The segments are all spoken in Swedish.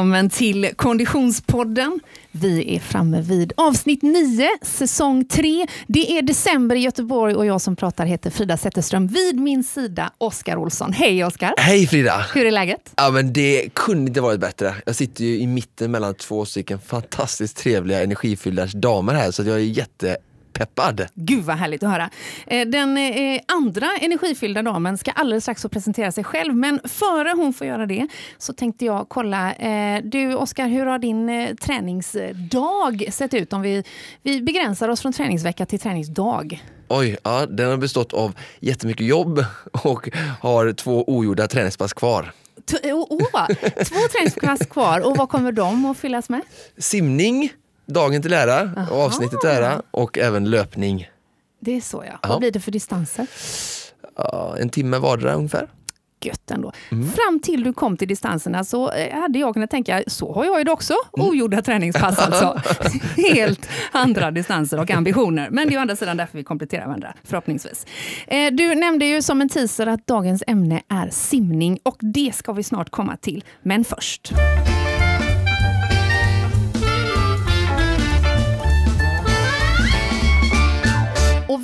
Välkommen till Konditionspodden. Vi är framme vid avsnitt 9, säsong 3. Det är december i Göteborg och jag som pratar heter Frida Zetterström. Vid min sida Oskar Olsson. Hej Oskar! Hej Frida! Hur är läget? Ja men det kunde inte varit bättre. Jag sitter ju i mitten mellan två stycken fantastiskt trevliga energifyllda damer här så jag är jätte peppad. Gud vad härligt att höra. Eh, den eh, andra energifyllda damen ska alldeles strax få presentera sig själv. Men före hon får göra det så tänkte jag kolla. Eh, du Oskar, hur har din träningsdag sett ut? Om vi, vi begränsar oss från träningsvecka till träningsdag. Oj, ja, den har bestått av jättemycket jobb och har två ogjorda träningspass kvar. Oh, oh, två träningspass kvar och vad kommer de att fyllas med? Simning, dagen till ära och avsnittet till ära och även löpning. Det är så ja. Aha. Vad blir det för distanser? Ja, en timme vardera ungefär. Gött ändå. Mm. Fram till du kom till distanserna så eh, hade jag kunnat tänka, så har jag ju det också. Mm. Ogjorda träningspass alltså. Helt andra distanser och ambitioner. Men det är å andra sidan därför vi kompletterar varandra, förhoppningsvis. Eh, du nämnde ju som en teaser att dagens ämne är simning och det ska vi snart komma till. Men först.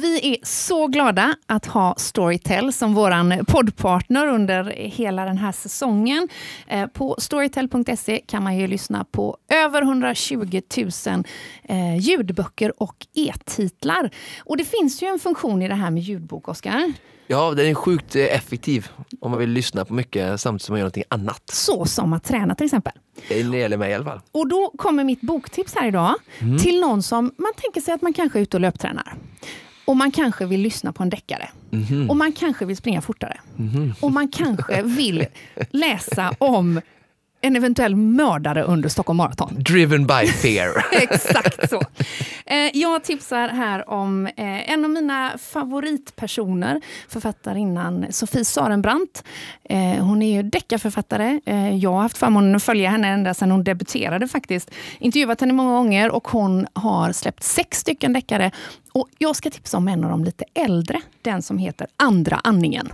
Vi är så glada att ha Storytel som vår poddpartner under hela den här säsongen. Eh, på storytel.se kan man ju lyssna på över 120 000 eh, ljudböcker och e-titlar. Och det finns ju en funktion i det här med ljudbok, Oskar. Ja, den är sjukt effektiv om man vill lyssna på mycket samtidigt som man gör någonting annat. Så som att träna till exempel. Det gäller mig i alla fall. Och då kommer mitt boktips här idag mm. till någon som man tänker sig att man kanske är ute och löptränar. Och man kanske vill lyssna på en deckare. Mm -hmm. Och man kanske vill springa fortare. Mm -hmm. Och man kanske vill läsa om en eventuell mördare under Stockholm Marathon. Driven by fear. Exakt så. Eh, jag tipsar här om eh, en av mina favoritpersoner, författarinnan Sofie Sarenbrant. Eh, hon är ju deckarförfattare. Jag har haft förmånen att följa henne ända sedan hon debuterade faktiskt. Intervjuat henne många gånger och hon har släppt sex stycken deckare. Och jag ska tipsa om en av de lite äldre, den som heter Andra andningen.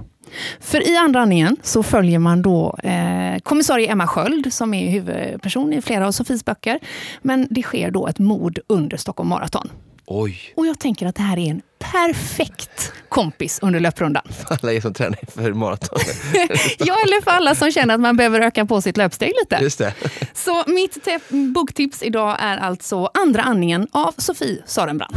För i andra andningen så följer man då eh, kommissarie Emma Sköld som är huvudperson i flera av Sofies böcker. Men det sker då ett mord under Stockholm Marathon. Oj. Och jag tänker att det här är en perfekt kompis under löprundan. För alla er som tränar för maraton. ja, eller för alla som känner att man behöver öka på sitt löpsteg lite. Just det. Så mitt boktips idag är alltså Andra andningen av Sofie Sarenbrant.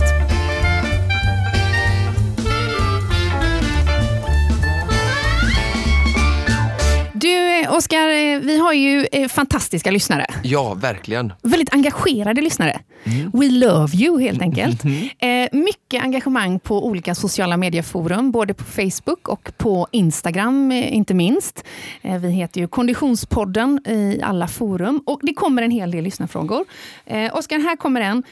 Du, Oskar, eh, vi har ju eh, fantastiska lyssnare. Ja, verkligen. Väldigt engagerade lyssnare. Mm. We love you, helt enkelt. Mm. Eh, mycket engagemang på olika sociala medieforum, både på Facebook och på Instagram, inte minst. Vi heter ju Konditionspodden i alla forum och det kommer en hel del lyssnarfrågor. Oskar, här kommer en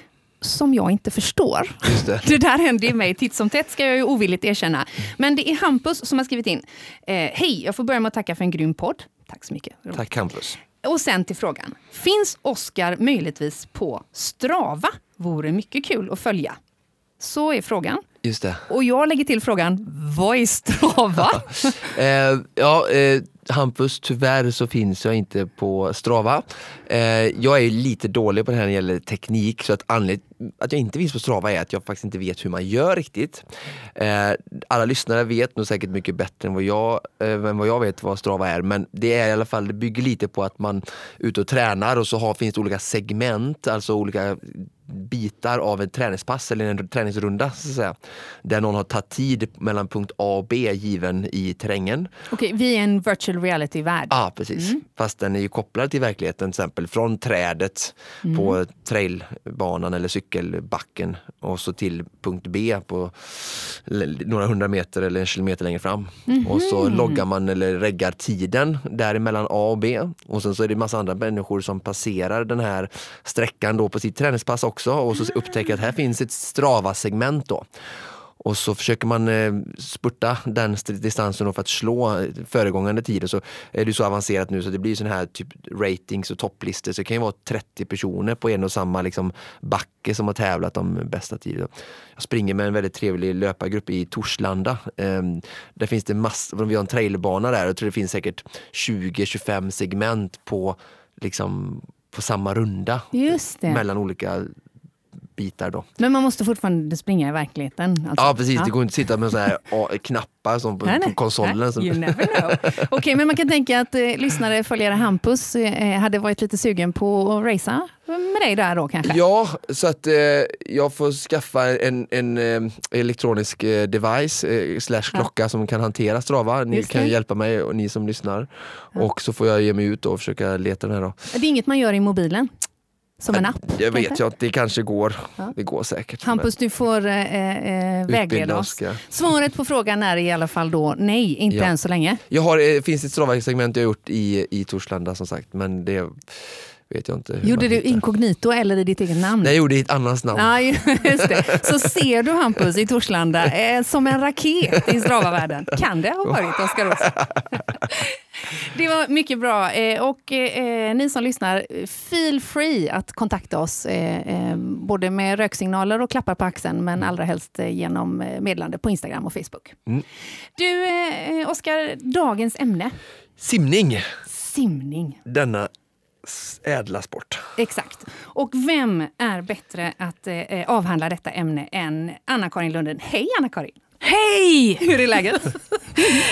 som jag inte förstår. Det. det. där händer ju mig titt som tätt, ska jag ju ovilligt erkänna. Men det är Hampus som har skrivit in. Eh, Hej, jag får börja med att tacka för en grym podd. Tack så mycket. Tack Hampus. Och sen till frågan. Finns Oscar möjligtvis på Strava? Vore mycket kul att följa. Så är frågan. Just det. Och jag lägger till frågan, vad är Strava? eh, ja, eh, Hampus, tyvärr så finns jag inte på Strava. Eh, jag är lite dålig på det här när det gäller teknik så att anledningen att jag inte finns på Strava är att jag faktiskt inte vet hur man gör riktigt. Eh, alla lyssnare vet nog säkert mycket bättre än vad, jag, eh, än vad jag vet vad Strava är men det är i alla fall, det bygger lite på att man är ute och tränar och så har, finns det olika segment, alltså olika bitar av ett träningspass eller en träningsrunda så att säga. Där någon har tagit tid mellan punkt A och B given i terrängen. Okej, vi är en virtual reality-värld. Ja, precis. Mm. Fast den är ju kopplad till verkligheten, till exempel från trädet mm. på trailbanan eller cykelbacken och så till punkt B på några hundra meter eller en kilometer längre fram. Mm. Och så loggar man eller reggar tiden däremellan A och B. Och sen så är det massa andra människor som passerar den här sträckan då på sitt träningspass också och så upptäcker att här finns ett Strava-segment då. Och så försöker man eh, spurta den distansen för att slå föregångande tider. Så är det så avancerat nu så det blir sån här typ ratings och topplistor. Så det kan ju vara 30 personer på en och samma liksom, backe som har tävlat om bästa tider. Jag springer med en väldigt trevlig löpargrupp i Torslanda. Um, där finns det massor, vi har en trailbana där. Jag tror det finns säkert 20-25 segment på liksom på samma runda mellan olika bitar. Då. Men man måste fortfarande springa i verkligheten? Alltså. Ja precis, det går inte att sitta med såna här knappar som på, Nej, nej. på konsolen. Nej, You never know. Okej, men man kan tänka att eh, lyssnare, följare Hampus eh, hade varit lite sugen på att racea med dig där då kanske? Ja, så att eh, jag får skaffa en, en eh, elektronisk eh, device eh, slash klocka som kan hantera Strava. Ni Just kan det. hjälpa mig och ni som lyssnar. Och så får jag ge mig ut och försöka leta den här då. Det är inget man gör i mobilen? Som en app? Jag vet kanske? ju att det kanske går. Ja. Det går säkert. Hampus, du får eh, eh, vägleda oss. ska- Svaret på frågan är i alla fall då nej, inte Ja. än så länge. Jag har, eh, finns ett Strava-segment jag gjort i, i Torslanda som sagt, men det vet jag inte. Gjorde du hittar. inkognito eller i ditt eget namn? Nej, jag gjorde i ett annans namn. Ja, just det. Så ser du Hampus i Torslanda eh, som en raket i Strava-världen. Kan det ha varit Oskar Olsson? Det var mycket bra. Eh, och eh, ni som lyssnar, feel free att kontakta oss. Eh, eh, både med röksignaler och klappar på axeln, men allra helst eh, genom meddelande på Instagram och Facebook. Mm. Du, eh, Oskar, dagens ämne. Simning, Simning. denna ädla sport. Exakt. Och vem är bättre att eh, eh, avhandla detta ämne än Anna-Karin Lunden? Hej Anna-Karin! Hej! Hur är läget?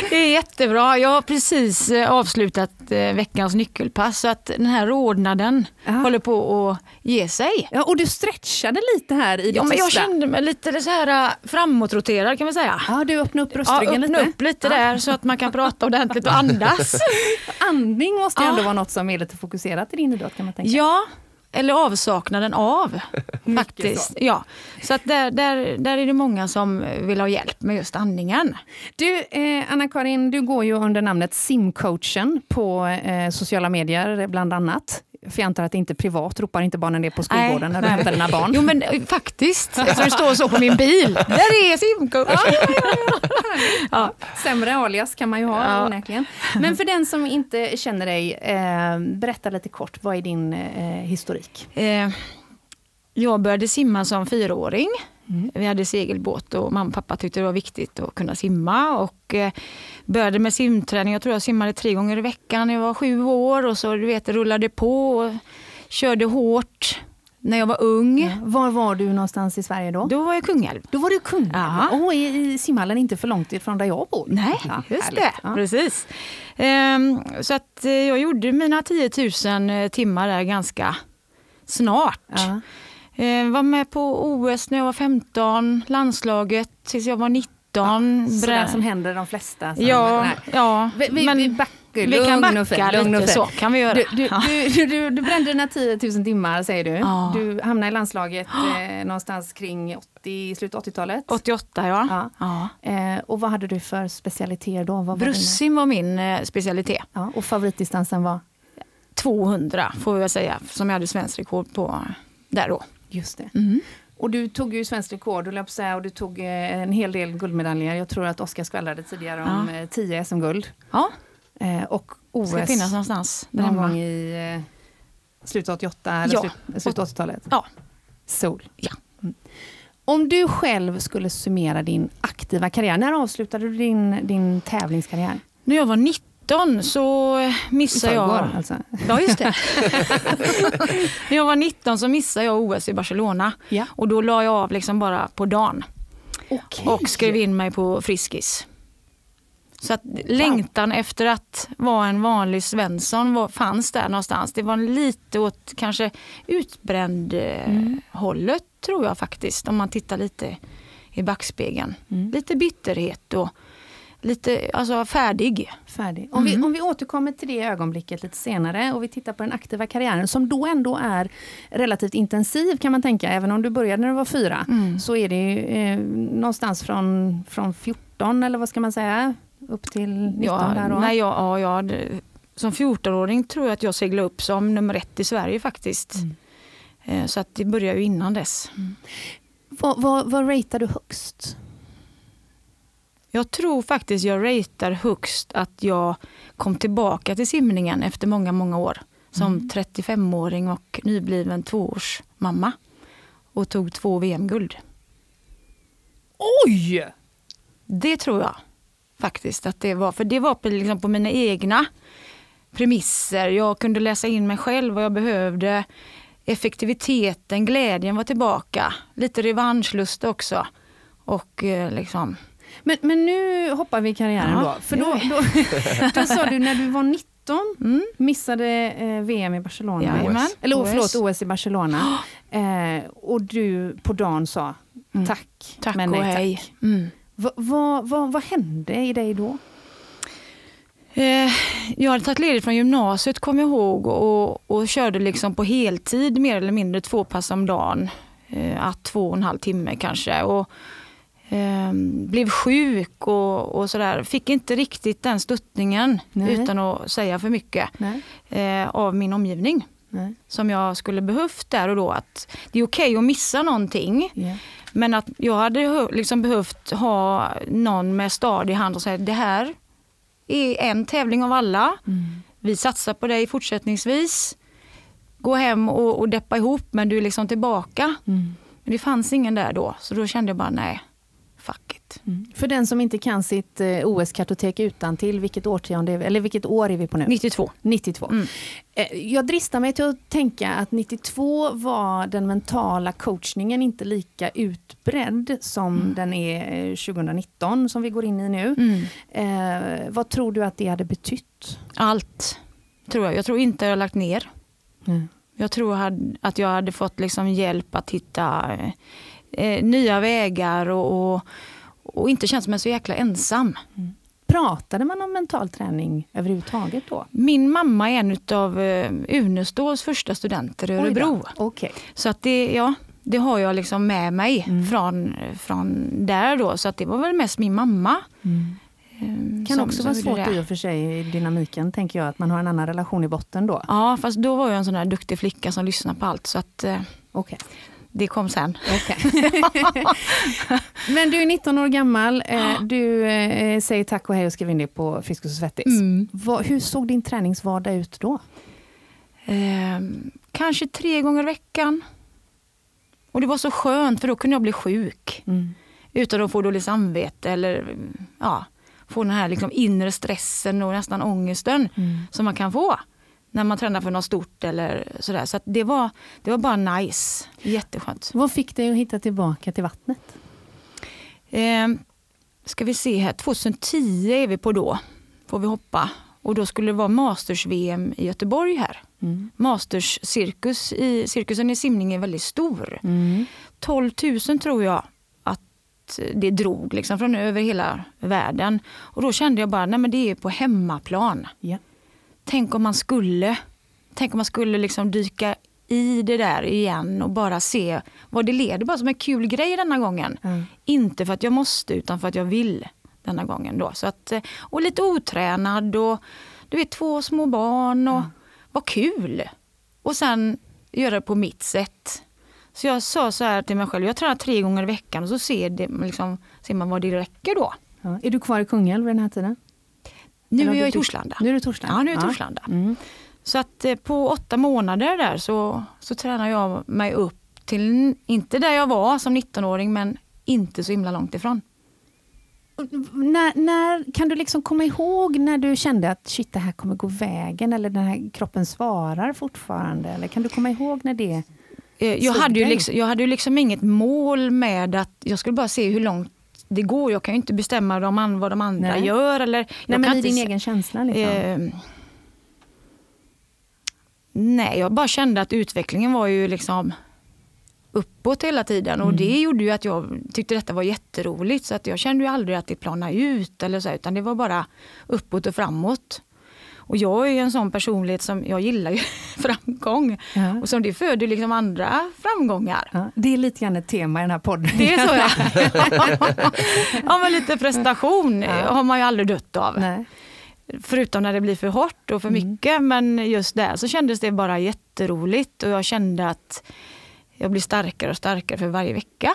Det är jättebra. Jag har precis eh, avslutat eh, veckans nyckelpass så att den här rodnaden Ja. håller på att ge sig. Ja, och du stretchade lite här i det Ja, men jag kände mig lite så här eh, framåtroterad kan vi säga. Ja, du öppnade upp Ja, bröstryggen öppna lite. upp lite där så att man kan prata ordentligt och andas. Andning måste ju ändå Ja. vara något som är lite fokuserat i din idrott kan man tänka. Ja, eller avsaknaden av faktiskt. Ja. Så att där, där, där är det många som vill ha hjälp med just andningen. Du, eh, Anna-Karin, du går ju under namnet simcoachen på eh, sociala medier bland annat. För jag antar att det inte är privat, ropar inte barnen det på skolgården när du hämtar dina barn? Jo men eh, faktiskt, eftersom det står så på min bil. Där är simcoach. Ja. Sämre alias kan man ju ha Ja. onekligen. Men för den som inte känner dig, eh, berätta lite kort, vad är din eh, historik? Eh, jag började simma som fyraåring. Vi hade segelbåt och mamma och pappa tyckte det var viktigt att kunna simma. Och eh, började med simträning. Jag tror jag simmade tre gånger i veckan när jag var sju år. Och så du vet, rullade på och körde hårt när jag var ung. Var var du någonstans i Sverige då? Då var jag Kungälv. Då var du kung. Ja. Och i, i simhallen inte för långt ifrån där jag bor. Nej, Ja, just härligt. det. Ja. Precis. Ehm, så att eh, jag gjorde mina 10 000 timmar där ganska snart. Ja. Eh, var med på OS när jag var 15, landslaget tills jag var 19. Sådär Brä- som händer de flesta. Ja, Nej. ja. Vi, vi, men vi, backar, vi lugn kan och backa fin, lugn och lite, fin. så kan vi göra. Du, du, Ja. du, du, du, brände dina 10 000 timmar säger du. Ja. Du hamnade i landslaget eh, någonstans kring 80, slutet av 80-talet. 88 ja. Ja. ja. Eh, och vad hade du för specialiteter då? Vad var dina- Brussim var min eh, specialitet. Ja, och favoritdistansen var? 200 får vi väl säga, som jag hade svensk rekord på där då. Just det. Mm. Och du tog ju svensk rekord, att säga, och du tog eh, en hel del guldmedaljer. Jag tror att Oskar skvallrade tidigare om Ja. eh, 10 SM-guld. Ja, Eh, och OS ska finnas någonstans någon hemma. gång i eh, slutet av 88 eller Ja. slut, slutet av 80-talet. Ja. Sol. Ja. Mm. Om du själv skulle summera din aktiva karriär, när avslutade du din, din tävlingskarriär? När jag var 19 så I missade jag... förrgår, alltså. Ja, just det. När jag var 19 så missade jag OS i Barcelona. Ja. Och då la jag av liksom bara på dagen Okej. och skrev in mig på Friskis. Så att längtan efter att vara en vanlig Svensson var, fanns där någonstans. Det var lite åt kanske utbränd eh, Mm. hållet tror jag faktiskt. Om man tittar lite i backspegeln. Mm. Lite bitterhet och lite alltså färdig. Färdig. Om, vi, om vi återkommer till det ögonblicket lite senare och vi tittar på den aktiva karriären som då ändå är relativt intensiv kan man tänka. Även om du började när du var fyra så är det ju, eh, någonstans från, från 14 eller vad ska man säga upp till 19 Ja, där då. nej, ja, jag, det- som 14-åring tror jag att jag seglade upp som nummer ett i Sverige faktiskt. Mm. Eh, Så att det började ju innan dess. Vad, vad, vad ratear du högst? Jag tror faktiskt jag ratear högst att jag kom tillbaka till simningen efter många, många år. Som Mm. 35-åring och nybliven tvåårsmamma. Och tog två VM-guld. Oj! Det tror jag faktiskt att det var. För det var på, liksom på mina egna premisser. Jag kunde läsa in mig själv vad jag behövde. Effektiviteten, glädjen var tillbaka. Lite revanschlust också. Och eh, liksom... Men, men nu hoppar vi i karriären Ja, då. För då, då, då sa du när du var 19 Mm. missade eh, VM i Barcelona. Jajamän. Eller oh, OS. förlåt, OS i Barcelona. Eh, och du på dagen sa Mm. tack, Tack men nej hej. tack. Mm. Va, va, va, vad hände i dig då? Eh, jag hade tagit ledigt från gymnasiet kom jag ihåg och, och körde liksom på heltid mer eller mindre två pass om dagen. Eh, att två och en halv timme kanske. Och, eh, blev sjuk och, och sådär. Fick inte riktigt den stöttningen Nej. utan att säga för mycket eh, av min omgivning. Nej. Som jag skulle behövt där och då. Att det är okej att missa någonting. Ja. Men att jag hade liksom behövt ha någon med stadig hand och säga det här är en tävling av alla. Mm. Vi satsar på dig fortsättningsvis. Gå hem och, och deppa ihop men du är liksom tillbaka. Mm. Men det fanns ingen där då så då kände jag bara nej. Mm. För den som inte kan sitt eh, OS-kartotek utan till vilket årtionde, eller vilket år är vi på nu? 92. 92. Mm. Eh, Jag dristar mig till att tänka att 92 var den mentala coachningen inte lika utbredd som Mm. den är eh, 2019 som vi går in i nu. Mm. Eh, vad tror du att det hade betytt? Allt tror jag. Jag tror inte jag har lagt ner. Mm. Jag tror att jag hade fått liksom hjälp att hitta eh, eh, nya vägar och, och, och inte känt mig så jäkla ensam. Pratade man om mental träning överhuvudtaget då? Min mamma är en av eh, Uneståls första studenter i. Örebro. Okej. Så att det, ja, det har jag liksom med mig Mm. från, från där då. Så att det var väl mest min mamma. eh, Kan som- också som vara svårt i och för sig i dynamiken, tänker jag, att man har en annan relation i botten då. Ja, fast då var jag en sån där duktig flicka som lyssnade på allt. Så att eh, Okej. Det kom sen. Okej. Men du är 19 år gammal, eh, du eh, säger tack och hej och skriver in dig på Friskis och Svettis. Mm. Hur såg din träningsvardag ut då? Eh, kanske tre gånger i veckan. Och det var så skönt för då kunde jag bli sjuk. Utan att få dåligt samvete eller ja, få den här liksom inre stressen och nästan ångesten som man kan få när man tränar för något stort eller sådär. Så det, var, det var bara nice. Jätteskönt. Vad fick dig att hitta tillbaka till vattnet? Eh, ska vi se här, 2010 är vi på då, får vi hoppa. Och då skulle det vara Masters-VM i Göteborg här. Masters cirkus i, cirkusen i simning är väldigt stor. 12 000 tror jag att det drog liksom från över hela världen. Och då kände jag bara, nej men det är på hemmaplan. Ja. Tänk om man skulle, tänk om man skulle liksom dyka i det där igen och bara se vad det leder. Bara som en kul grej denna gången. Mm. Inte för att jag måste utan för att jag vill denna gången. Då. Så att, eh, och lite otränad och du vet två små barn och vad kul. Och sen göra det på mitt sätt. Så jag sa så här till mig själv, jag tränar tre gånger i veckan och så ser, det, liksom, ser man vad det räcker då. Ja. Är du kvar i Kungälv vid den här tiden? Nu är jag i Torslanda. Nu är du i Torslanda? Ja, nu är jag i Torslanda. Mm. Så att eh, på åtta månader där så, så tränar jag mig upp till, inte där jag var som 19-åring, men inte så himla långt ifrån. När, när, kan du liksom komma ihåg när du kände att shit, det här kommer gå vägen eller den här kroppen svarar fortfarande? Eller kan du komma ihåg när det... Eh, Jag hade, ju liksom, jag hade ju liksom inget mål med att jag skulle bara se hur långt det går. Jag kan ju inte bestämma de, vad de andra Nej. gör. Eller, jag Nej, men i din egen känsla liksom. Eh, nej, jag bara kände att utvecklingen var ju liksom uppåt hela tiden och det gjorde ju att jag tyckte detta var jätteroligt så att jag kände ju aldrig att det planade ut eller så utan det var bara uppåt och framåt. Och jag är ju en sån personlighet som jag gillar ju framgång Ja. och som det föder liksom andra framgångar. Ja, det är lite grann ett tema i den här podden. Det är så ja. ja men lite prestation Ja. har man ju aldrig dött av. Nej. Förutom när det blir för hårt och för mycket. Men just där så kändes det bara jätteroligt och jag kände att jag blir starkare och starkare för varje vecka.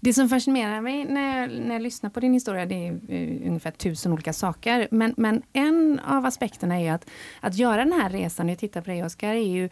Det som fascinerar mig när jag, när jag lyssnar på din historia, det är uh, ungefär tusen olika saker. Men, men en av aspekterna är ju att, att göra den här resan, jag tittar på dig Oskar, är ju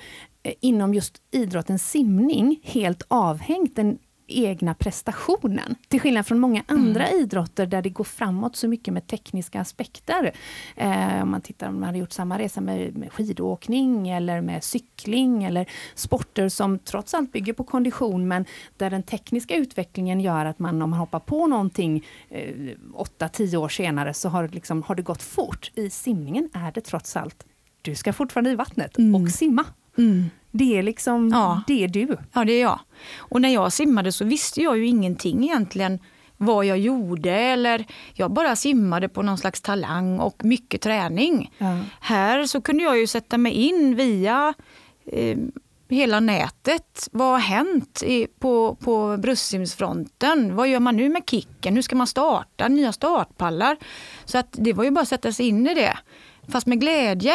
eh, inom just idrotten simning helt avhängt den egna prestationen. Till skillnad från många andra mm. idrotter där det går framåt så mycket med tekniska aspekter. Eh, om man tittar om man hade gjort samma resa med, med skidåkning eller med cykling eller sporter som trots allt bygger på kondition men där den tekniska utvecklingen gör att man om man hoppar på någonting eh, 8-10 år senare så har, liksom, har det gått fort. I simningen är det trots allt, du ska fortfarande i vattnet mm. och simma. Mm. Det är liksom, ja. det är du. Ja, det är jag. Och när jag simmade så visste jag ju ingenting egentligen vad jag gjorde eller jag bara simmade på någon slags talang och mycket träning. Ja. Här så kunde jag ju sätta mig in via eh, hela nätet. Vad har hänt i, på, på bröstsimsfronten? Vad gör man nu med kicken? Hur ska man starta? Nya startpallar. Så att det var ju bara att sätta sig in i det. Fast med glädje.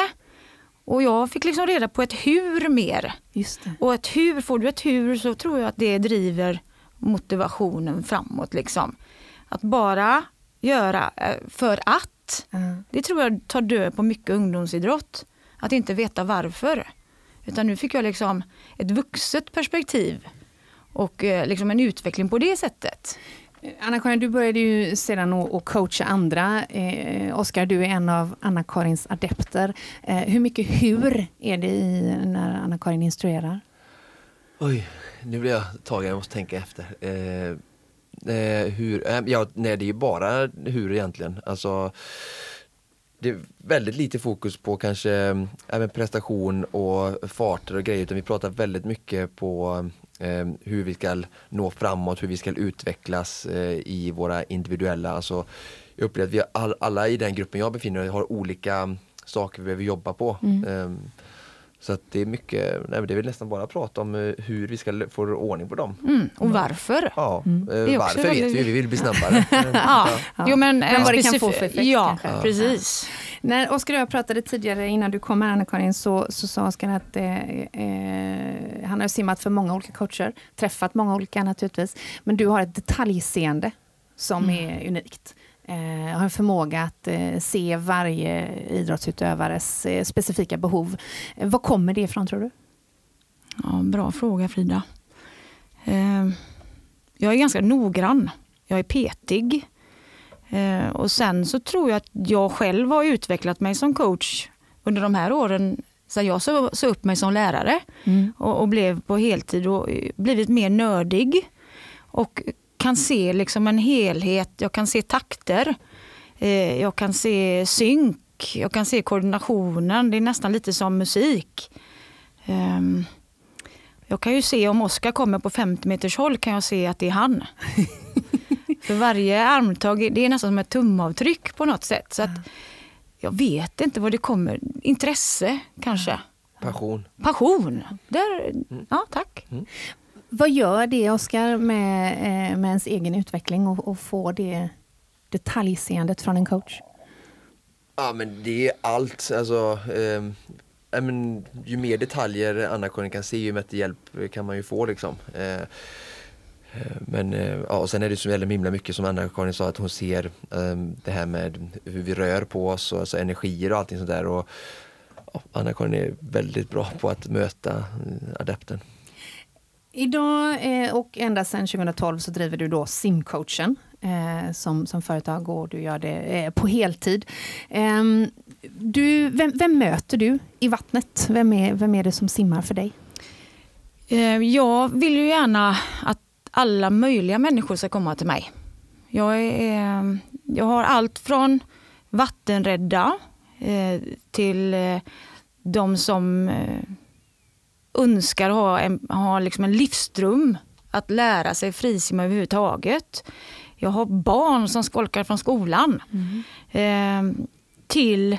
Och jag fick liksom reda på ett hur mer. Och ett hur, får du ett hur så tror jag att det driver motivationen framåt. Liksom. Att bara göra eh, för att. Mm. Det tror jag tar död på mycket ungdomsidrott. Att inte veta varför. Utan nu fick jag liksom ett vuxet perspektiv och eh, liksom en utveckling på det sättet. Anna-Karin, du började ju sedan att coacha andra. Eh, Oskar, du är en av Anna-Karins adepter. Eh, hur mycket hur är det i när Anna-Karin instruerar? Oj, nu blir jag tagen, jag måste tänka efter. Eh, eh hur, eh, ja, nej, det är ju bara hur egentligen. Alltså, det är väldigt lite fokus på kanske eh, även prestation och farter och grejer utan vi pratar väldigt mycket på hur vi ska nå framåt, hur vi ska utvecklas eh, i våra individuella, alltså jag upplever att vi all, alla i den gruppen jag befinner mig har olika saker vi behöver jobba på. Mm. Eh, så att det är mycket, nej, det är väl nästan bara att prata om eh, hur vi ska få ordning på dem. Mm, och varför. Ja, mm. Eh, varför vet vi, vi vill bli snabbare. ja. ja. Jo, men, men vad det kan få för effekt ja, kanske. precis. När Oskar och jag pratade tidigare innan du kom här Anna-Karin så, så sa Oskar att eh, eh, han har simmat för många olika coacher, träffat många olika naturligtvis. Men du har ett detaljseende som mm. är unikt. Eh, har en förmåga att eh, se varje idrottsutövares eh, specifika behov. Eh, var kommer det ifrån tror du? Ja, bra fråga Frida. Jag är ganska noggrann. Jag är petig. Eh, och sen så tror jag att jag själv har utvecklat mig som coach under de här åren sen jag såg så upp mig som lärare mm. och, och, blev på heltid och blivit mer nördig. Och kan se liksom en helhet, jag kan se takter, eh, jag kan se synk, jag kan se koordinationen. Det är nästan lite som musik. Eh, jag kan ju se om Oskar kommer på 50 meters håll kan jag se att det är han. För varje armtag, det är nästan som ett tumavtryck på något sätt. Så att, jag vet inte vad det kommer. Intresse kanske. Passion. Passion. Där, mm. Ja, tack. Mm. Vad gör det, Oskar, med, eh, med ens egen utveckling och, och få det detaljseendet från en coach? Ja men det är allt. Alltså, eh, men, ju mer detaljer Anna-Karin kan se, ju bättre hjälp kan man ju få. Liksom. Eh, men eh, ja, och sen är det så väldigt himla mycket som Anna-Karin sa att hon ser um, det här med hur vi rör på oss och alltså energier och allting sånt där. Och, ja, Anna-Karin är väldigt bra på att möta adepten. Idag eh, och ända sedan 2012 så driver du då simcoachen eh, som, som företag och du gör det eh, på heltid. Eh, du, vem, vem, möter du i vattnet? Vem är, vem är det som simmar för dig? Jag vill ju gärna att alla möjliga människor ska komma till mig. Jag, är, jag har allt från vattenrädda eh, till eh, de som eh, önskar ha en, ha liksom en livsdröm att lära sig frisimma överhuvudtaget. Jag har barn som skolkar från skolan. Mm. Eh, till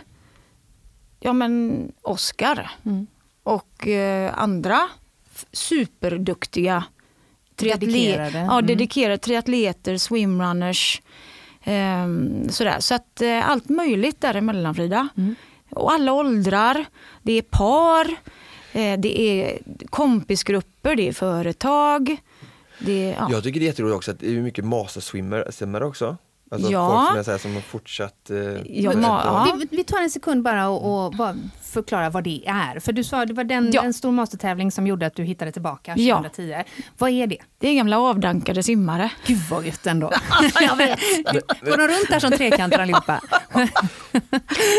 ja, men Oscar mm. och eh, andra superduktiga dedikerade. Ja, mm. dedikerade triatleter, swimrunners. Eh, sådär. Så att eh, allt möjligt däremellan Frida. Mm. Och alla åldrar. Det är par, eh, det är kompisgrupper, det är företag. Det, ja. Jag tycker det är jätteroligt också att det är mycket masterswimmare också. Alltså ja. folk som, är så här, som har fortsatt... Eh, ja, ja. Vi, vi, tar en sekund bara och, och bara förklara vad det är. För du sa det var den, Ja. en stor mastertävling som gjorde att du hittade tillbaka Ja. 2010. Vad är det? Det är gamla avdankade simmare. Gud vad gött ändå. jag vet. Går de runt där som trekanter allihopa?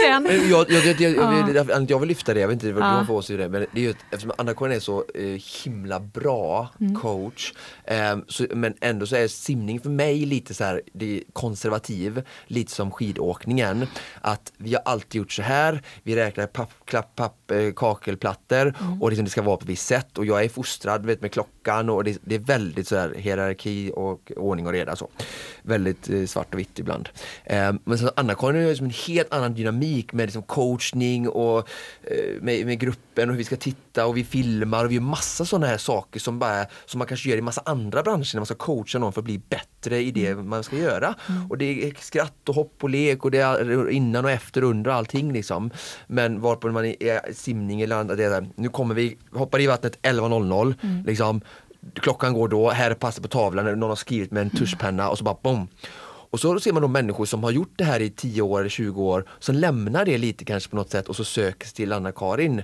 Jag, jag, jag, jag, jag, jag, jag vill lyfta det, jag vet inte vad du Ja. har för åsikt i det, men det är ju att, eftersom Anna-Karin är så eh, himla bra coach, eh, så, men ändå så är simning för mig lite så här, det är konservativ, lite som skidåkningen. Att vi har alltid gjort så här, vi räknar papp, klapp, eh, kakelplattor och liksom det ska vara på ett visst sätt och jag är fostrad vet, med klockan och det, det är väldigt så här hierarki och ordning och reda så. Väldigt eh, svart och vitt ibland. Eh, men Anna-Karin har liksom en helt annan dynamik med liksom coachning och eh, med, med gruppen och hur vi ska titta och vi filmar och vi gör massa sådana här saker som, bara, som man kanske gör i massa andra branscher när man ska coacha någon för att bli bättre i det man ska göra. Och det är skratt och hopp och lek och det är innan och efter och under allting liksom. Men varpå man är simning eller det så här, nu kommer vi, hoppar i vattnet 11.00 liksom klockan går då, här är passet på tavlan, någon har skrivit med en tuschpenna och så bara bom. Och så ser man då människor som har gjort det här i 10 år eller 20 år som lämnar det lite kanske på något sätt och så söker sig till Anna-Karin.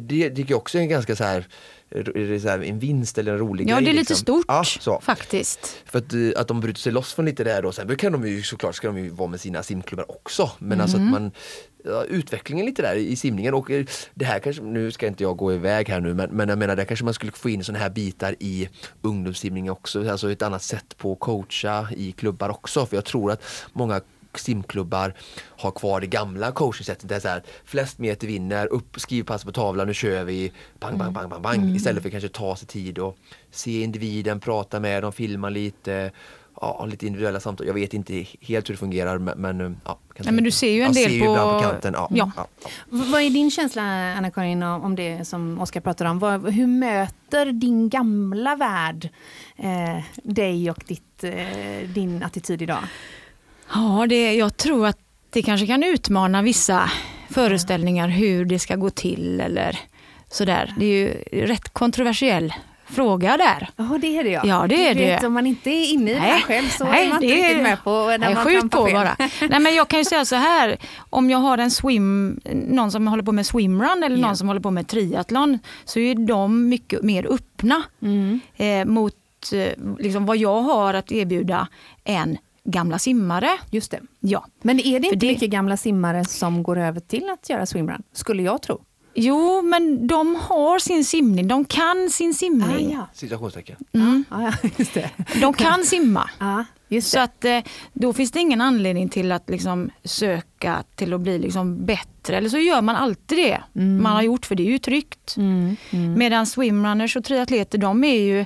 Det tycker jag också är en ganska så här, är så här en vinst eller en rolig Ja, grej. det är lite liksom. stort Ja, så. faktiskt. För att, eh, att de bryter sig loss från lite där då. Sen kan de ju såklart ska de ju vara med sina simklubbar också. Men alltså Mm. att man ja, utvecklingen lite där i simningen och eh, det här kanske, nu ska inte jag gå iväg här nu men, men jag menar där kanske man skulle få in sådana här bitar i ungdomssimning också. Alltså ett annat sätt på att coacha i klubbar också. För jag tror att många simklubbar har kvar det gamla coachingsättet. Där så här, flest meter vinner, upp, skriv pass på tavlan, nu kör vi, bang, bang, bang, bang, bang. Istället för kanske ta sig tid och se individen, prata med dem, filma lite, ja, lite individuella samtal. Jag vet inte helt hur det fungerar men, men ja. kanske- Nej, men du ser ju en del ju på- på kanten. Ja, Ja. ja. Vad är din känsla, Anna-Karin, om om det som Oskar pratar om? Vad, hur möter din gamla värld eh, dig och ditt, eh, din attityd idag? Ja, det, jag tror att det kanske kan utmana vissa föreställningar hur det ska gå till eller sådär. Det är ju rätt kontroversiell fråga där. Ja, det är det ja. Ja, det är du vet, det. Om man inte är inne i det här själv så är man inte det riktigt med på när nej, man skjut på fel. bara. Nej, men jag kan ju säga så här, om jag har en swim, någon som håller på med swimrun eller Ja. någon som håller på med triathlon så är de mycket mer öppna Mm. eh, mot eh, liksom vad jag har att erbjuda än gamla simmare. Just det. Ja. Men är det inte det- mycket gamla simmare som går över till att göra swimrun? Skulle jag tro. Jo, men de har sin simning. De kan sin simning. ja. Situationstecken. Mm. Ah, ja, just det. De kan simma. Ja, just Så det. att eh, då finns det ingen anledning till att liksom söka till att bli liksom bättre. Eller så gör man alltid det man har gjort för det är ju tryggt. Mm, mm. Medan swimrunners och triatleter de är ju,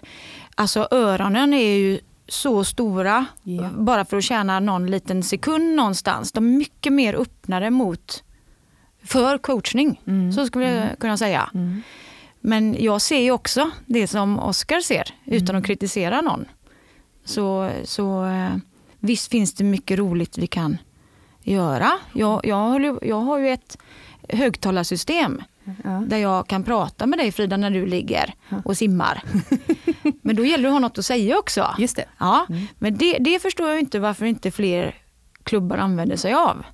alltså öronen är ju så stora Ja. bara för att tjäna någon liten sekund någonstans. De är mycket mer öppnare mot för coachning. Mm. Så skulle jag kunna säga. Mm. Men jag ser ju också det som Oscar ser utan att kritisera någon. Så, så eh, visst finns det mycket roligt vi kan göra. Jag, jag, jag har ju ett högtalarsystem Ja. där jag kan prata med dig Frida när du ligger och simmar. Men då gäller det att ha något att säga också. Just det. Ja, men det, det förstår jag inte varför inte fler klubbar använder sig av.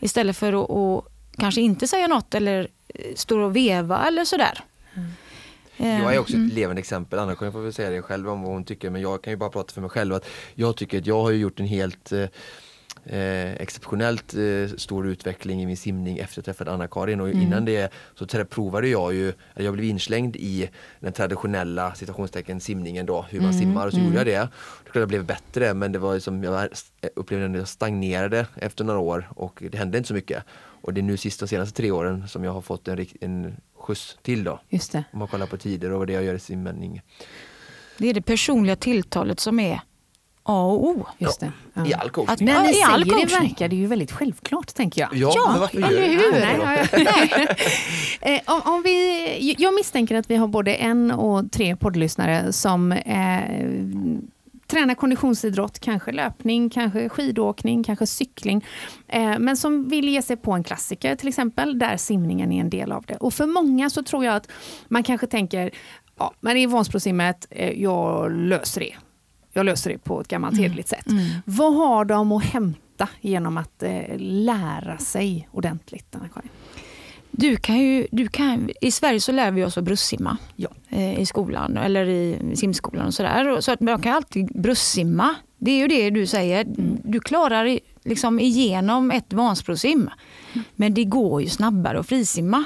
Istället för att, att kanske inte säga något eller eh, stå och veva eller sådär. Eh, Jag är också mm. ett levande exempel, Anna-Karin får väl säga det själv om vad hon tycker men jag kan ju bara prata för mig själv att jag tycker att jag har gjort en helt eh, eh, exceptionellt eh, stor utveckling i min simning efter att jag träffade Anna-Karin och Mm. innan det så provade jag ju, jag blev inslängd i den traditionella citationstecken simningen då, hur man Mm, simmar och så gjorde jag det. Det jag blev bättre men det var som jag var- upplevde att jag stagnerade efter några år och det hände inte så mycket. Och det är nu sista senaste tre åren som jag har fått en, en skjuts till då. Just det. Om man kollar på tider och vad det jag gör i simning. Det är det personliga tilltalet som är A och O. Just det. Ja. I all coachning. Att- När Ja, ni i all säger det coachning. verkar det ju väldigt självklart, tänker jag. Ja, Ja, men varför gör hur? Nej. Eh, om, om vi, jag misstänker att vi har både en och tre poddlyssnare som eh, tränar konditionsidrott, kanske löpning, kanske skidåkning, kanske cykling. Eh, men som vill ge sig på en klassiker till exempel, där simningen är en del av det. Och för många så tror jag att man kanske tänker, ja, men i Vansbrosimmet, eh, jag löser det. Jag löser det på ett gammalt hederligt sätt. Vad har de att hämta genom att eh, lära sig ordentligt, Anna-Karin? Du kan ju, du kan, I Sverige så lär vi oss att bröstsimma Ja. eh, i skolan eller i simskolan och sådär. Så att man kan alltid bröstsimma. Det är ju det du säger. Du klarar liksom igenom ett vansbrosim. Men det går ju snabbare att frisimma.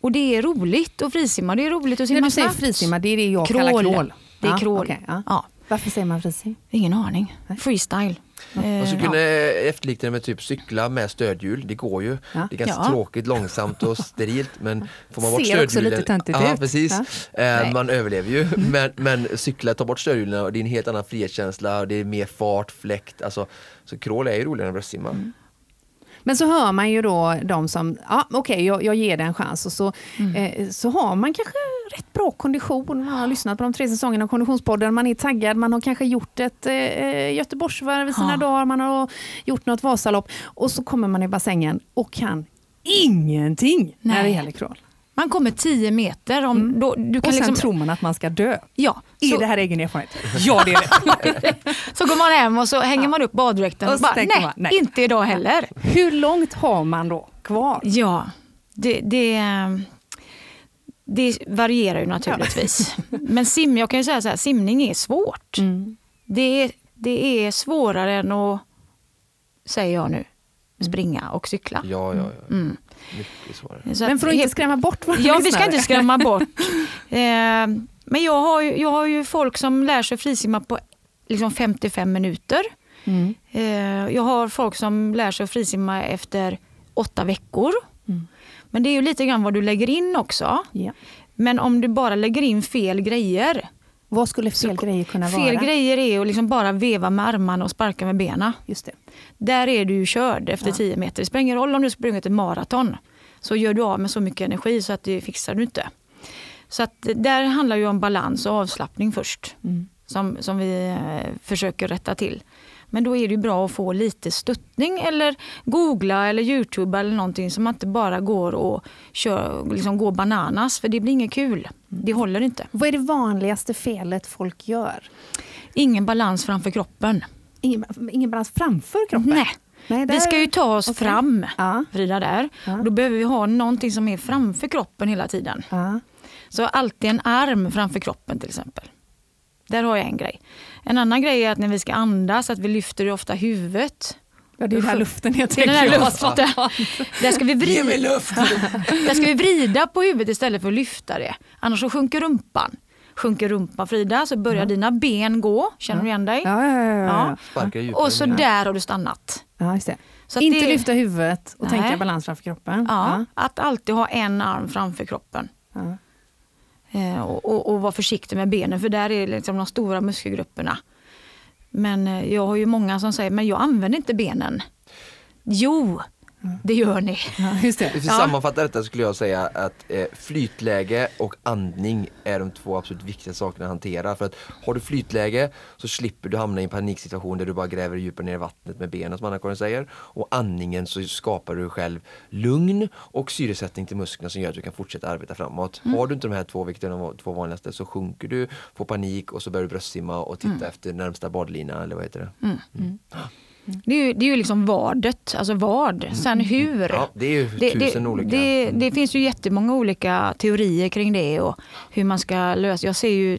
Och det är roligt att frisimma. Det är roligt att simma När du säger snabbt. frisimma, det är det jag Crawl. kallar crawl. Det är Ja, crawl. okej, ja. Ja. Varför säger man frisim? Ingen aning. Freestyle. Man skulle ja. kunna efterlikna det med typ cykla med stödhjul. Det går ju. Ja. Det är ganska Ja. tråkigt, långsamt och sterilt. Men får man bort Ser också stödhjulen. lite töntigt ja, ut. Precis. Ja. Eh, man överlever ju. Men, men cykla, ta bort stödhjulen och det är en helt annan frihetskänsla. Och det är mer fart, fläkt. Alltså, så crawl är ju roligare än bröstsimma. Mm. Men så hör man ju då de som, ja okej jag, jag ger det en chans och så, Mm. eh, så har man kanske rätt bra kondition. Man har lyssnat på de tre säsongerna av Konditionspodden, man är taggad, man har kanske gjort ett eh, Göteborgsvarv i sina Ja. dagar, man har gjort något Vasalopp och så kommer man i bassängen och kan ingenting när det Nej. gäller crawl. Man kommer 10 meter. Om, då, du kan Mm. Och sen liksom, tror man att man ska dö. ja, Är så, det här egen erfarenhet? Ja det är det. så går man hem och så hänger man upp baddräkten Och och bara, nej, man, nej. inte idag heller. Hur långt har man då kvar? Ja, det, det, det varierar ju naturligtvis. Men sim, jag kan ju säga så här, simning är svårt. Mm. Det, är, det är svårare än att, säger jag nu, springa och cykla. Ja, ja, ja. Mm. Mycket svårare. Men för att inte skrämma bort våra Ja, vi ska inte skrämma bort. Eh, men jag har, ju, jag har ju folk som lär sig frisimma på liksom 55 minuter. Mm. Eh, jag har folk som lär sig frisimma efter åtta veckor. Mm. Men det är ju lite grann vad du lägger in också. Ja. Men om du bara lägger in fel grejer. Vad skulle fel grejer kunna Fel vara? grejer är att liksom bara veva med armarna och sparka med benen. Just det. Där är du ju körd efter Ja. 10 meter. Det spelar ingen roll om du springer ett maraton. Så gör du av med så mycket energi så att det fixar du inte. Så att där handlar ju om balans och avslappning först. Mm. Som, som vi eh, försöker rätta till. Men då är det bra att få lite stöttning eller googla eller youtube eller någonting som man inte bara går och kör, liksom går bananas. För det blir inget kul. Det håller inte. Vad är det vanligaste felet folk gör? Ingen balans framför kroppen. Ingen, ingen balans framför kroppen? Nej. Nej, där- Vi ska ju ta oss Okej. fram, Ja. Frida, där. Ja. Då behöver vi ha någonting som är framför kroppen hela tiden. Ja. Så alltid en arm framför kroppen till exempel. Där har jag en grej. En annan grej är att när vi ska andas, att vi lyfter ofta huvudet. Ja, det är den här luften jag Det är tänker. den här luften. Där ska, vi vrida, luft! där ska vi vrida på huvudet istället för att lyfta det. Annars så sjunker rumpan. Sjunker rumpan Frida så börjar dina ben gå. Känner du igen dig? Ja, ja, ja, ja, ja. Och så där har du stannat. ja just det. Så Inte det- lyfta huvudet och Nej. tänka balans framför kroppen. Ja, Att alltid ha en arm framför kroppen. Ja. Eh, och, och, vara försiktig med benen för där är liksom de stora muskelgrupperna. Men eh, jag har ju många som säger, men jag använder inte benen. Jo, det gör ni. Ja, just det. För att sammanfatta detta skulle jag säga att eh, flytläge och andning är de två absolut viktigaste sakerna att hantera. För att har du flytläge så slipper du hamna i en paniksituation där du bara gräver djupare ner i vattnet med benen som Anna-Karin säger. Och andningen så skapar du själv lugn och syresättning till musklerna som gör att du kan fortsätta arbeta framåt. Har du inte de här två, vilket är de två vanligaste, så sjunker du, får panik och så börjar du bröstsimma och titta efter närmsta badlina eller vad heter det? Det är ju, det är ju liksom vadet, alltså vad. Sen hur. Ja, det är ju tusen det, olika. det, det finns ju jättemånga olika teorier kring det och hur man ska lösa. Jag ser ju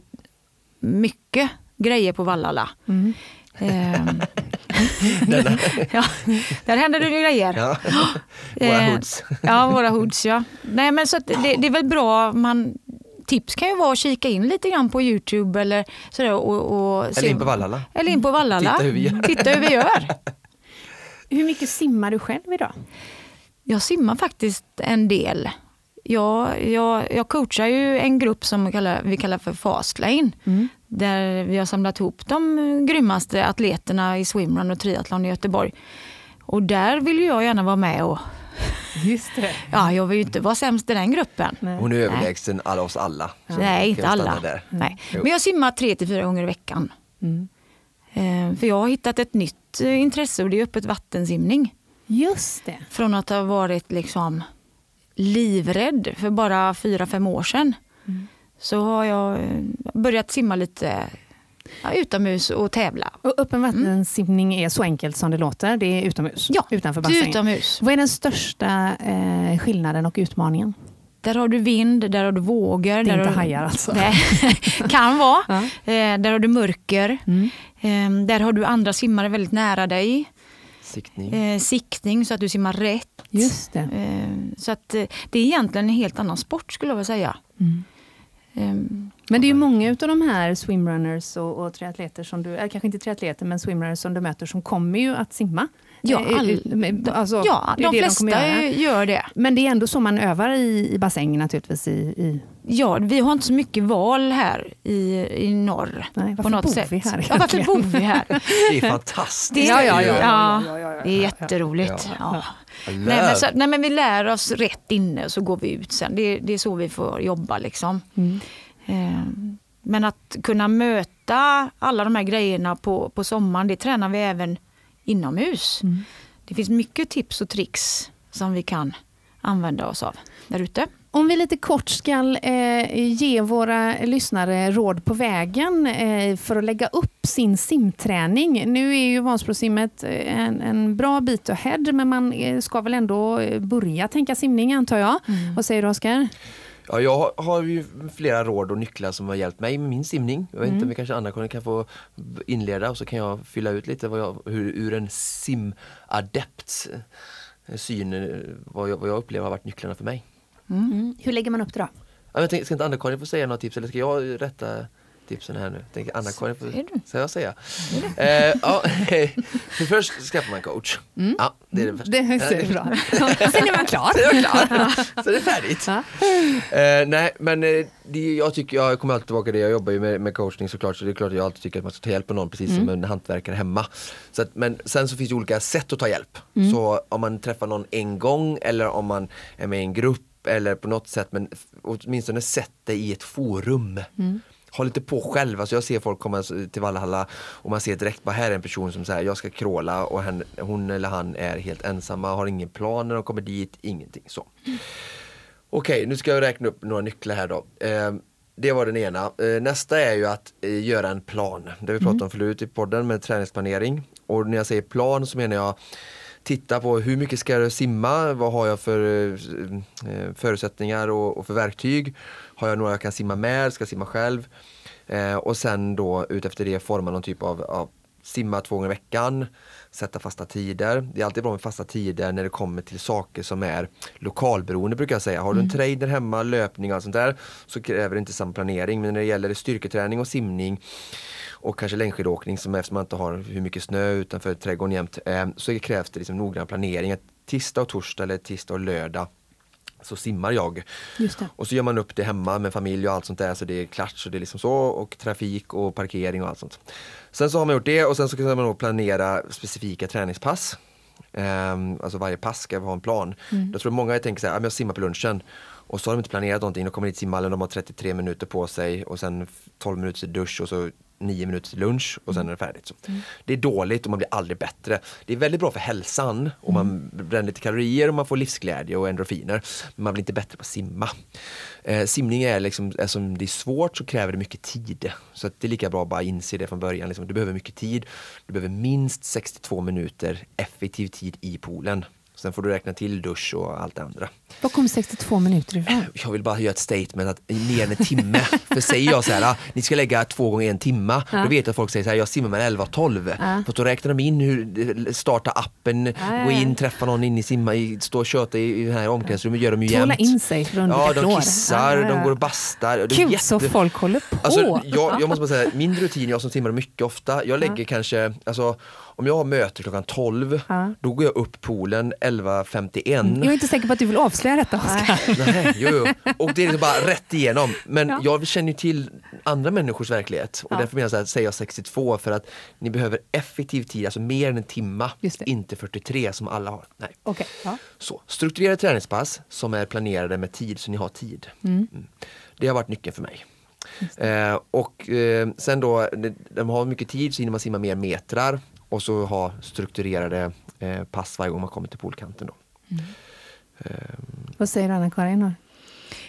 mycket grejer på Vallala. Mm. Ehm, ja, där händer det ju grejer. Ja. Våra Eh, hoods. Ja, våra hoods ja. Nej, men så att det, det är väl bra, man, tips kan ju vara att kika in lite grann på Youtube eller sådär. Och, och Eller in på Vallala. Eller in på Vallala. Titta hur vi gör. Titta hur vi gör. Hur mycket simmar du själv idag? Jag simmar faktiskt en del. Jag, jag, jag coachar ju en grupp som vi kallar, vi kallar för Fastlane. Mm. Där vi har samlat ihop de grymmaste atleterna i swimrun och triathlon i Göteborg. Och där vill jag gärna vara med och Just det. ja, jag vill ju inte vara sämst i den gruppen. Nej. Hon är överlägsen alla oss alla. Nej, inte alla. Där. Nej. Men jag simmar tre till fyra gånger i veckan. Mm. Eh, för jag har hittat ett nytt eh, intresse och det är öppet vattensimning. Just det. Från att ha varit liksom livrädd för bara fyra, fem år sedan. Mm. Så har jag eh, börjat simma lite ja, utomhus och tävla. Och öppen vattensimning är så enkelt som det låter. Det är utomhus? Ja, utanför bassängen. utomhus. Vad är den största eh, skillnaden och utmaningen? Där har du vind, där har du vågor. Det är där inte har du... hajar alltså? Nej, kan vara. Ja. Eh, där har du mörker. Mm. Eh, där har du andra simmare väldigt nära dig. Siktning. Eh, siktning så att du simmar rätt. Just det. Eh, så att eh, det är egentligen en helt annan sport skulle jag vilja säga. Mm. Eh, Men det är ju många av de här swimrunners och, och triatleter som du, eller kanske inte triatleter, men swimrunners som du möter som kommer ju att simma. Ja, Eh, all- ut- med- alltså, ja, är de det flesta göra. gör det. Men det är ändå så man övar i, i bassäng naturligtvis. I, i, Ja, vi har inte så mycket val här i, i norr. nej, varför på något bor sätt. vi här ja, varför bor vi här? Det är fantastiskt. Det, Ja, ja, ja, ja, ja, ja, ja, det är jätteroligt. Ja. Nej, men, så, nej, men vi lär oss rätt inne och så går vi ut sen. Det, det är så vi får jobba. Liksom. Mm. Eh, Men att kunna möta alla de här grejerna på, på sommaren, det tränar vi även inomhus. Mm. Det finns mycket tips och tricks som vi kan använda oss av där ute. Om vi lite kort ska eh, ge våra lyssnare råd på vägen eh, för att lägga upp sin simträning. Nu är ju Vansbrosimmet eh, en, en bra bit ahead, men man eh, ska väl ändå eh, börja tänka simning antar jag. Vad säger du Oskar? Ja, jag har ju flera råd och nycklar som har hjälpt mig med min simning. Jag vet Mm. inte om vi kanske Anna-Karin kan få inleda och så kan jag fylla ut lite vad jag, hur, ur en simadepts eh, syn, vad jag, vad jag upplever har varit nycklarna för mig. Mm. Hur lägger man upp det då? Ja, jag tänkte, ska inte Anna-Karin få säga några tips eller ska jag rätta tipsen här nu? Tänker Anna-Karin få, Säger du? ska jag säga? Eh, ja, för först skaffar man coach. Ja, det är det första. Det ser bra. Sen är man klar. Så är jag klar. Så är det färdigt. Ja. Eh, nej men eh, det, jag tycker, jag kommer alltid tillbaka till det, jag jobbar ju med, med coachning såklart så det är klart att jag alltid tycker att man ska ta hjälp av någon precis som en hantverkare hemma. Så att, men sen så finns det olika sätt att ta hjälp. Så om man träffar någon en gång eller om man är med i en grupp eller på något sätt men åtminstone sätt dig i ett forum. Håll inte på själv, alltså jag ser folk komma till Valhalla och man ser direkt bara här är en person som säger jag ska kråla och hen, hon eller han är helt ensamma, har ingen plan när de kommer dit, ingenting så. Okej, nu ska jag räkna upp några nycklar här då. Eh, det var den ena. Eh, nästa är ju att eh, göra en plan. Det vi pratat om förut i podden med träningsplanering. Och när jag säger plan så menar jag titta på hur mycket ska jag simma, vad har jag för eh, förutsättningar och, och för verktyg. Har jag några jag kan simma med, ska jag simma själv. Eh, och sen då utefter det forma någon typ av, av simma två gånger i veckan, sätta fasta tider. Det är alltid bra med fasta tider när det kommer till saker som är lokalberoende brukar jag säga. Har du en trader hemma, löpning och allt sånt där så kräver det inte samma planering. Men när det gäller styrketräning och simning och kanske längdskidåkning som eftersom man inte har hur mycket snö utanför trädgården jämt eh, så krävs det liksom noggrann planering. Att tisdag och torsdag eller tisdag och lördag så simmar jag. Och så gör man upp det hemma med familj och allt sånt där så det är klart så det är liksom så och trafik och parkering och allt sånt. Sen så har man gjort det och sen så kan man då planera specifika träningspass. Ehm, alltså varje pass ska ha en plan. Jag tror många tänker så här, "Ja, men jag simmar på lunchen och så har de inte planerat någonting. De kommer till simhallen, de har 33 minuter på sig och sen 12 minuter dusch och så 9 minuter till lunch och sen är det färdigt. Så. Det är dåligt och man blir aldrig bättre. Det är väldigt bra för hälsan och man bränner lite kalorier och man får livsglädje och endorfiner. Men man blir inte bättre på att simma. Eh, simning är liksom, eftersom det är svårt så kräver det mycket tid. Så det är lika bra att bara inse det från början. Liksom, du behöver mycket tid. Du behöver minst 62 minuter effektiv tid i poolen. Sen får du räkna till dusch och allt det andra. Var kommer 62 minuter ifrån? Jag vill bara göra ett statement att mer än en timme. För säger jag så här, "Ah, ni ska lägga två gånger en timme. Ja. Då vet jag att folk säger så här, jag simmar mellan 11 och 12. Ja. För då räknar de in hur, starta appen, ja, gå in, träffa någon in i simma, stå och köta i, i det här omklädningsrummet, gör de ju Tåla jämt. in sig att Ja, de kissar, de går och bastar. Kul jätte- så folk håller på. Alltså, jag, jag måste bara säga, min rutin, jag som simmar mycket ofta, jag lägger kanske, alltså om jag har möte klockan 12, Ja. då går jag upp poolen 11.51. jag är inte säker på att du vill avslöja detta Oskar. Nej, jo, jo. Och det är liksom bara rätt igenom. Men Ja. jag känner ju till andra människors verklighet och Ja. därför menar jag säger jag 62 för att ni behöver effektiv tid, alltså mer än en timma, inte 43 som alla har. Nej. Ja. Så, strukturerade träningspass som är planerade med tid så ni har tid. Mm. Mm. Det har varit nyckeln för mig. Eh, och eh, sen då, de, de har mycket tid så hinner man simma mer metrar och så ha strukturerade eh, pass varje gång man kommer till poolkanten. Då. Vad säger du Anna-Karin?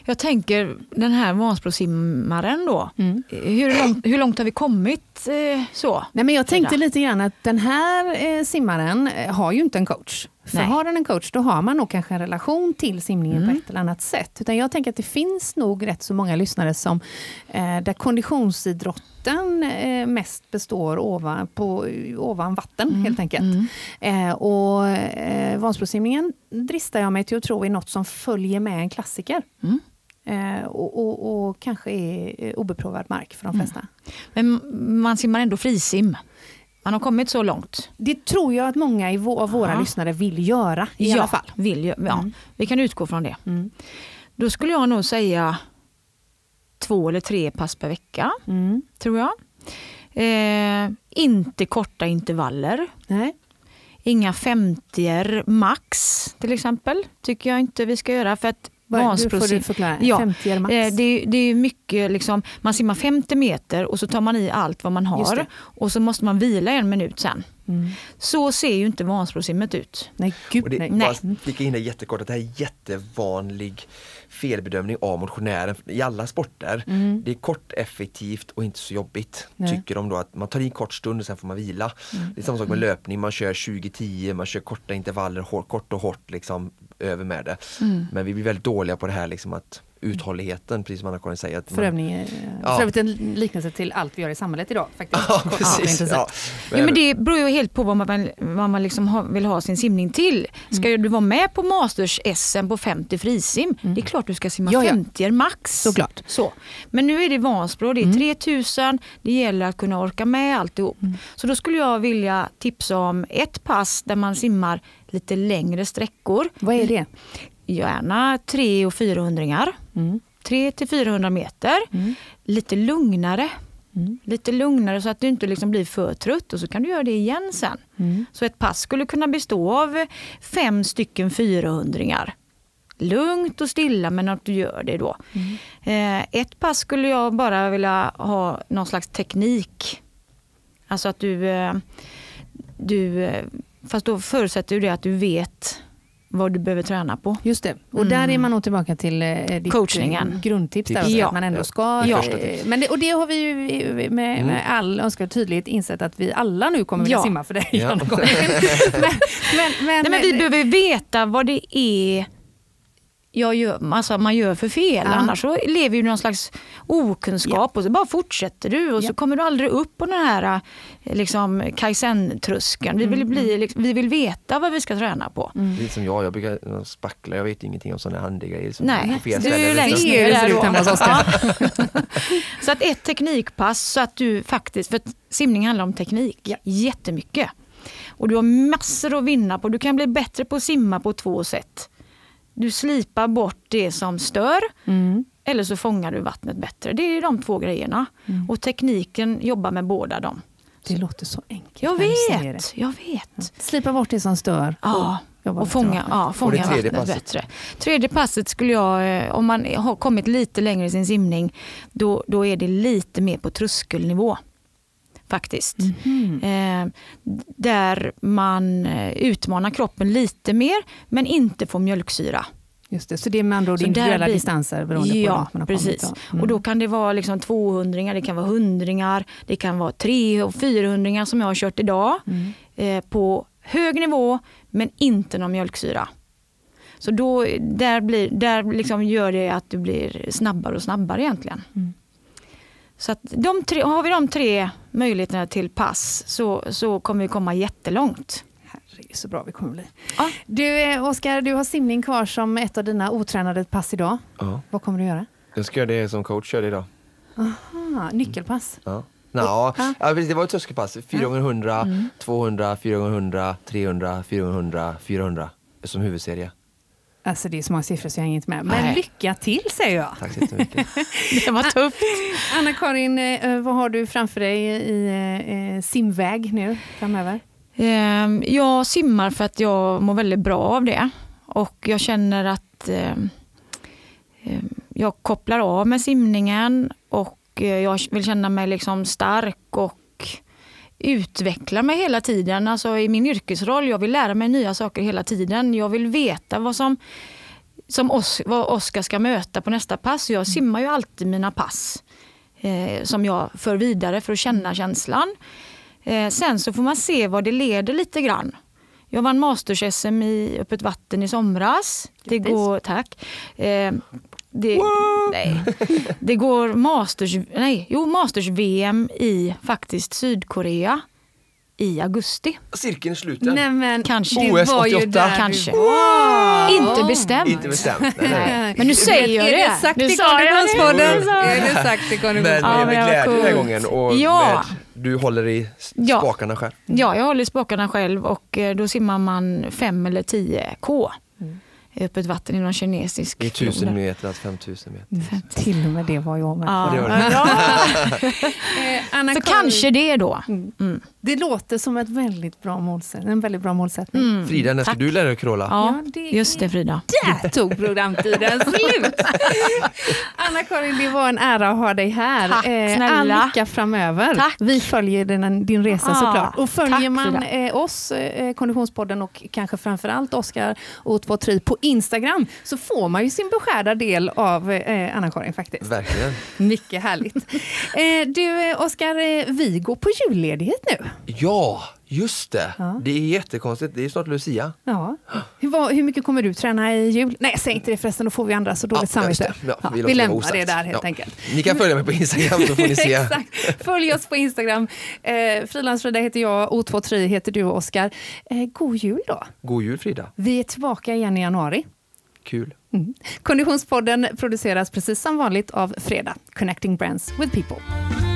Jag tänker den här Vansbrosimmaren då. Mm. Hur, långt, hur långt har vi kommit eh, så? Nej, men jag tänkte lite grann att den här eh, simmaren eh, har ju inte en coach. För Nej. har den en coach då har man nog kanske en relation till simningen Mm. på ett eller annat sätt. Utan jag tänker att det finns nog rätt så många lyssnare som eh, där konditionsidrotten eh, mest består ovan, på, ovan vatten Mm. helt enkelt. Eh, och eh, Vansbrosimningen dristar jag mig till att tro är något som följer med en klassiker. Mm. Eh, och, och, och kanske är eh, obeprovad mark för de Mm. flesta. Men man simmar ändå frisim. Man har kommit så långt. Det tror jag att många av våra Ja. lyssnare vill göra i ja, alla fall. Vill ja. Mm. Vi kan utgå från det. Mm. Då skulle jag nog säga två eller tre pass per vecka, Mm. tror jag. Eh, inte korta intervaller. Nej. Inga 50 max till exempel, tycker jag inte vi ska göra. För att Vad- Nu får Vansbrosim- du förklara. Ja, 50 är max. Eh, Det, är- det är mycket, liksom, man simmar 50 meter och så tar man i allt vad man har och så måste man vila en minut sen. Mm. Så ser ju inte Vansbrosimmet ut. Nej, gud Och det, nej. Nej. Bara flika in det jättekort att det här är jättevanlig felbedömning av motionären i alla sporter. Mm. Det är kort, effektivt och inte så jobbigt. Nej. Tycker de då att man tar i en kort stund och sen får man vila. Det är samma sak med löpning, man kör 20-10, man kör korta intervaller, hår, kort och hårt liksom över med det. Men vi blir väldigt dåliga på det här liksom att uthålligheten, precis som Anna-Karin säger. Att man, övning, eh, Ja. för övrigt en liknelse till allt vi gör i samhlet idag. Faktiskt. ja, precis. Ja. Ja, men det beror ju helt på vad man, vad man liksom ha, vill ha sin simning till. Ska du vara med på Masters-SM på 50 frisim, det är klart du ska simma Ja, ja. 50 max. Såklart. Så. Men nu är det Vansbro, det är 3000, det gäller att kunna orka med alltihop. Så då skulle jag vilja tipsa om ett pass där man simmar lite längre sträckor. Vad är det? Gärna 3 och 400 Mm. 3 till 400 meter. Mm. Lite lugnare. Mm. Lite lugnare så att du inte liksom blir för trött och så kan du göra det igen sen. Mm. Så ett pass skulle kunna bestå av fem stycken 400 Lugnt och stilla men att du gör det då. Eh, ett pass skulle jag bara vilja ha någon slags teknik. Alltså att du, eh, du eh, fast då förutsätter ju det att du vet vad du behöver träna på. Just det. Och där är man nog tillbaka till eh, ditt Coachningen. eh, grundtips. Där, Ja. att man ändå ska... Ja. eh, Men det, och det har vi ju med, med all önskvärd tydlighet insett att vi alla nu kommer vilja Ja. simma för dig. Ja. Men, men, men, Nej, men vi behöver veta vad det är jag gör, alltså man gör för fel. Ja. Annars så lever du i någon slags okunskap och så bara fortsätter du och Ja. så kommer du aldrig upp på den här eh, liksom, Kaizen-tröskeln. Vi, vill Mm, bli, liksom, vi vill veta vad vi ska träna på. Det är som jag, jag brukar spackla, jag vet ingenting om sådana handgrejer. Som Nej, du är ju längst ner där då. Ja. Så att ett teknikpass så att du faktiskt, för simning handlar om teknik Ja. jättemycket. Och du har massor att vinna på. Du kan bli bättre på att simma på två sätt. Du slipar bort det som stör Mm. eller så fångar du vattnet bättre. Det är de två grejerna. Mm. Och tekniken jobbar med båda dem. Det låter så enkelt. Jag vet, jag vet. Slipa bort det som stör. Ja, och fånga, vattnet. ja, Och fånga tredje vattnet passet? bättre. Tredje passet skulle jag, eh, om man har kommit lite längre i sin simning, då, då är det lite mer på tröskelnivå. Faktiskt. Mhm. Eh, där man eh, utmanar kroppen lite mer men inte får mjölksyra. Just det, så det är med andra ord individuella blir- distanser beroende på Ja, långt man har precis. kommit. Mm. Och då kan det vara liksom 200 det kan vara hundringar, det kan vara 300 och 400 som jag har kört idag. Mm. Eh, på hög nivå men inte någon mjölksyra. Så då, där, blir, där liksom gör det att du blir snabbare och snabbare egentligen. Mm. Så att de tre, har vi de tre möjligheterna till pass så, så kommer vi komma jättelångt. Herregud så bra vi kommer bli. Ja. Du eh, Oskar, du har simning kvar som ett av dina otränade pass idag. Ja. Vad kommer du göra? Jag ska göra det som coach körde idag. Ah, nyckelpass. Ja. Nå, Ja. det var ett tröskelpass. 4 gånger 100 200, 4 gånger 100 300, 400, 400 som huvudserie. Alltså det är så många siffror så jag hänger inte med. Men Nej. lycka till säger jag. Tack så jättemycket. Det var tufft. Anna-Karin, eh, vad har du framför dig i eh, eh, simväg nu framöver? Ehm, Jag simmar för att jag mår väldigt bra av det. Och jag känner att ehm, ehm, jag kopplar av med simningen och jag vill känna mig liksom stark och utveckla mig hela tiden. Alltså i min yrkesroll, jag vill lära mig nya saker hela tiden. Jag vill veta vad som som Os vad Oskar ska möta på nästa pass. Jag simmar ju alltid mina pass eh, som jag för vidare för att känna känslan. Eh, sen så får man se vad det leder lite grann. Jag vann Masters-SM i öppet vatten i somras. Det går, tack. Eh, det, nej, det går Masters, nej, jo, Masters-VM i faktiskt Sydkorea i augusti. Cirkeln är sluten. Nej, men Kanske. det OS var ju 88. där du Kanske. var. Inte bestämt. Inte bestämt. Nej, nej. Men nu säger jag är det. det sagt Nu i det. Konditionspodden? Är det. det sagt i Men Konditionspodden? Med men vad glädje den här gången och Ja. med, du håller i spakarna själv. Ja, jag håller i spakarna själv och eh, då simmar man 5 eller 10 K. I öppet vatten i någon kinesisk I 1000 flod. meter, 5000 meter. Till och med det var jag med Ja. Det det. Eh, Anna Så Karin, kanske det då. Mm. Det låter som ett väldigt bra målsättning, en väldigt bra målsättning. Mm. Frida, när ska Tack. du lära dig crawla? Ja, Ja, det just det Frida. Där tog programtiden slut! Anna-Karin, det var en ära att ha dig här. Tack, Eh, snälla. All lycka framöver. Tack. Vi följer din, din resa Ja, såklart. Och följer tack, man Frida. eh, oss, Konditionspodden och kanske framförallt Oskar O23 på Instagram så får man ju sin beskärda del av eh, Anna-Karin faktiskt. Verkligen. Mycket härligt. Eh, du eh, Oskar, eh, vi går på julledighet nu. Ja, just det. Ja. Det är jättekonstigt. Det är snart Lucia. Ja. Hur, vad, hur mycket kommer du träna i jul? Nej, säg inte det förresten, då får vi andra så dåligt just samvete. Ja, Ja, vi vi lämnar det där helt Ja. enkelt. Ni kan följa mig på Instagram så får ni se. Exakt. Följ oss på Instagram. Eh, Frilansfrida heter jag, O23 heter du Oskar. Eh, god jul då. God jul Frida. Vi är tillbaka igen i januari. Kul. Mm. Konditionspodden produceras precis som vanligt av Freda, Connecting Brands with People.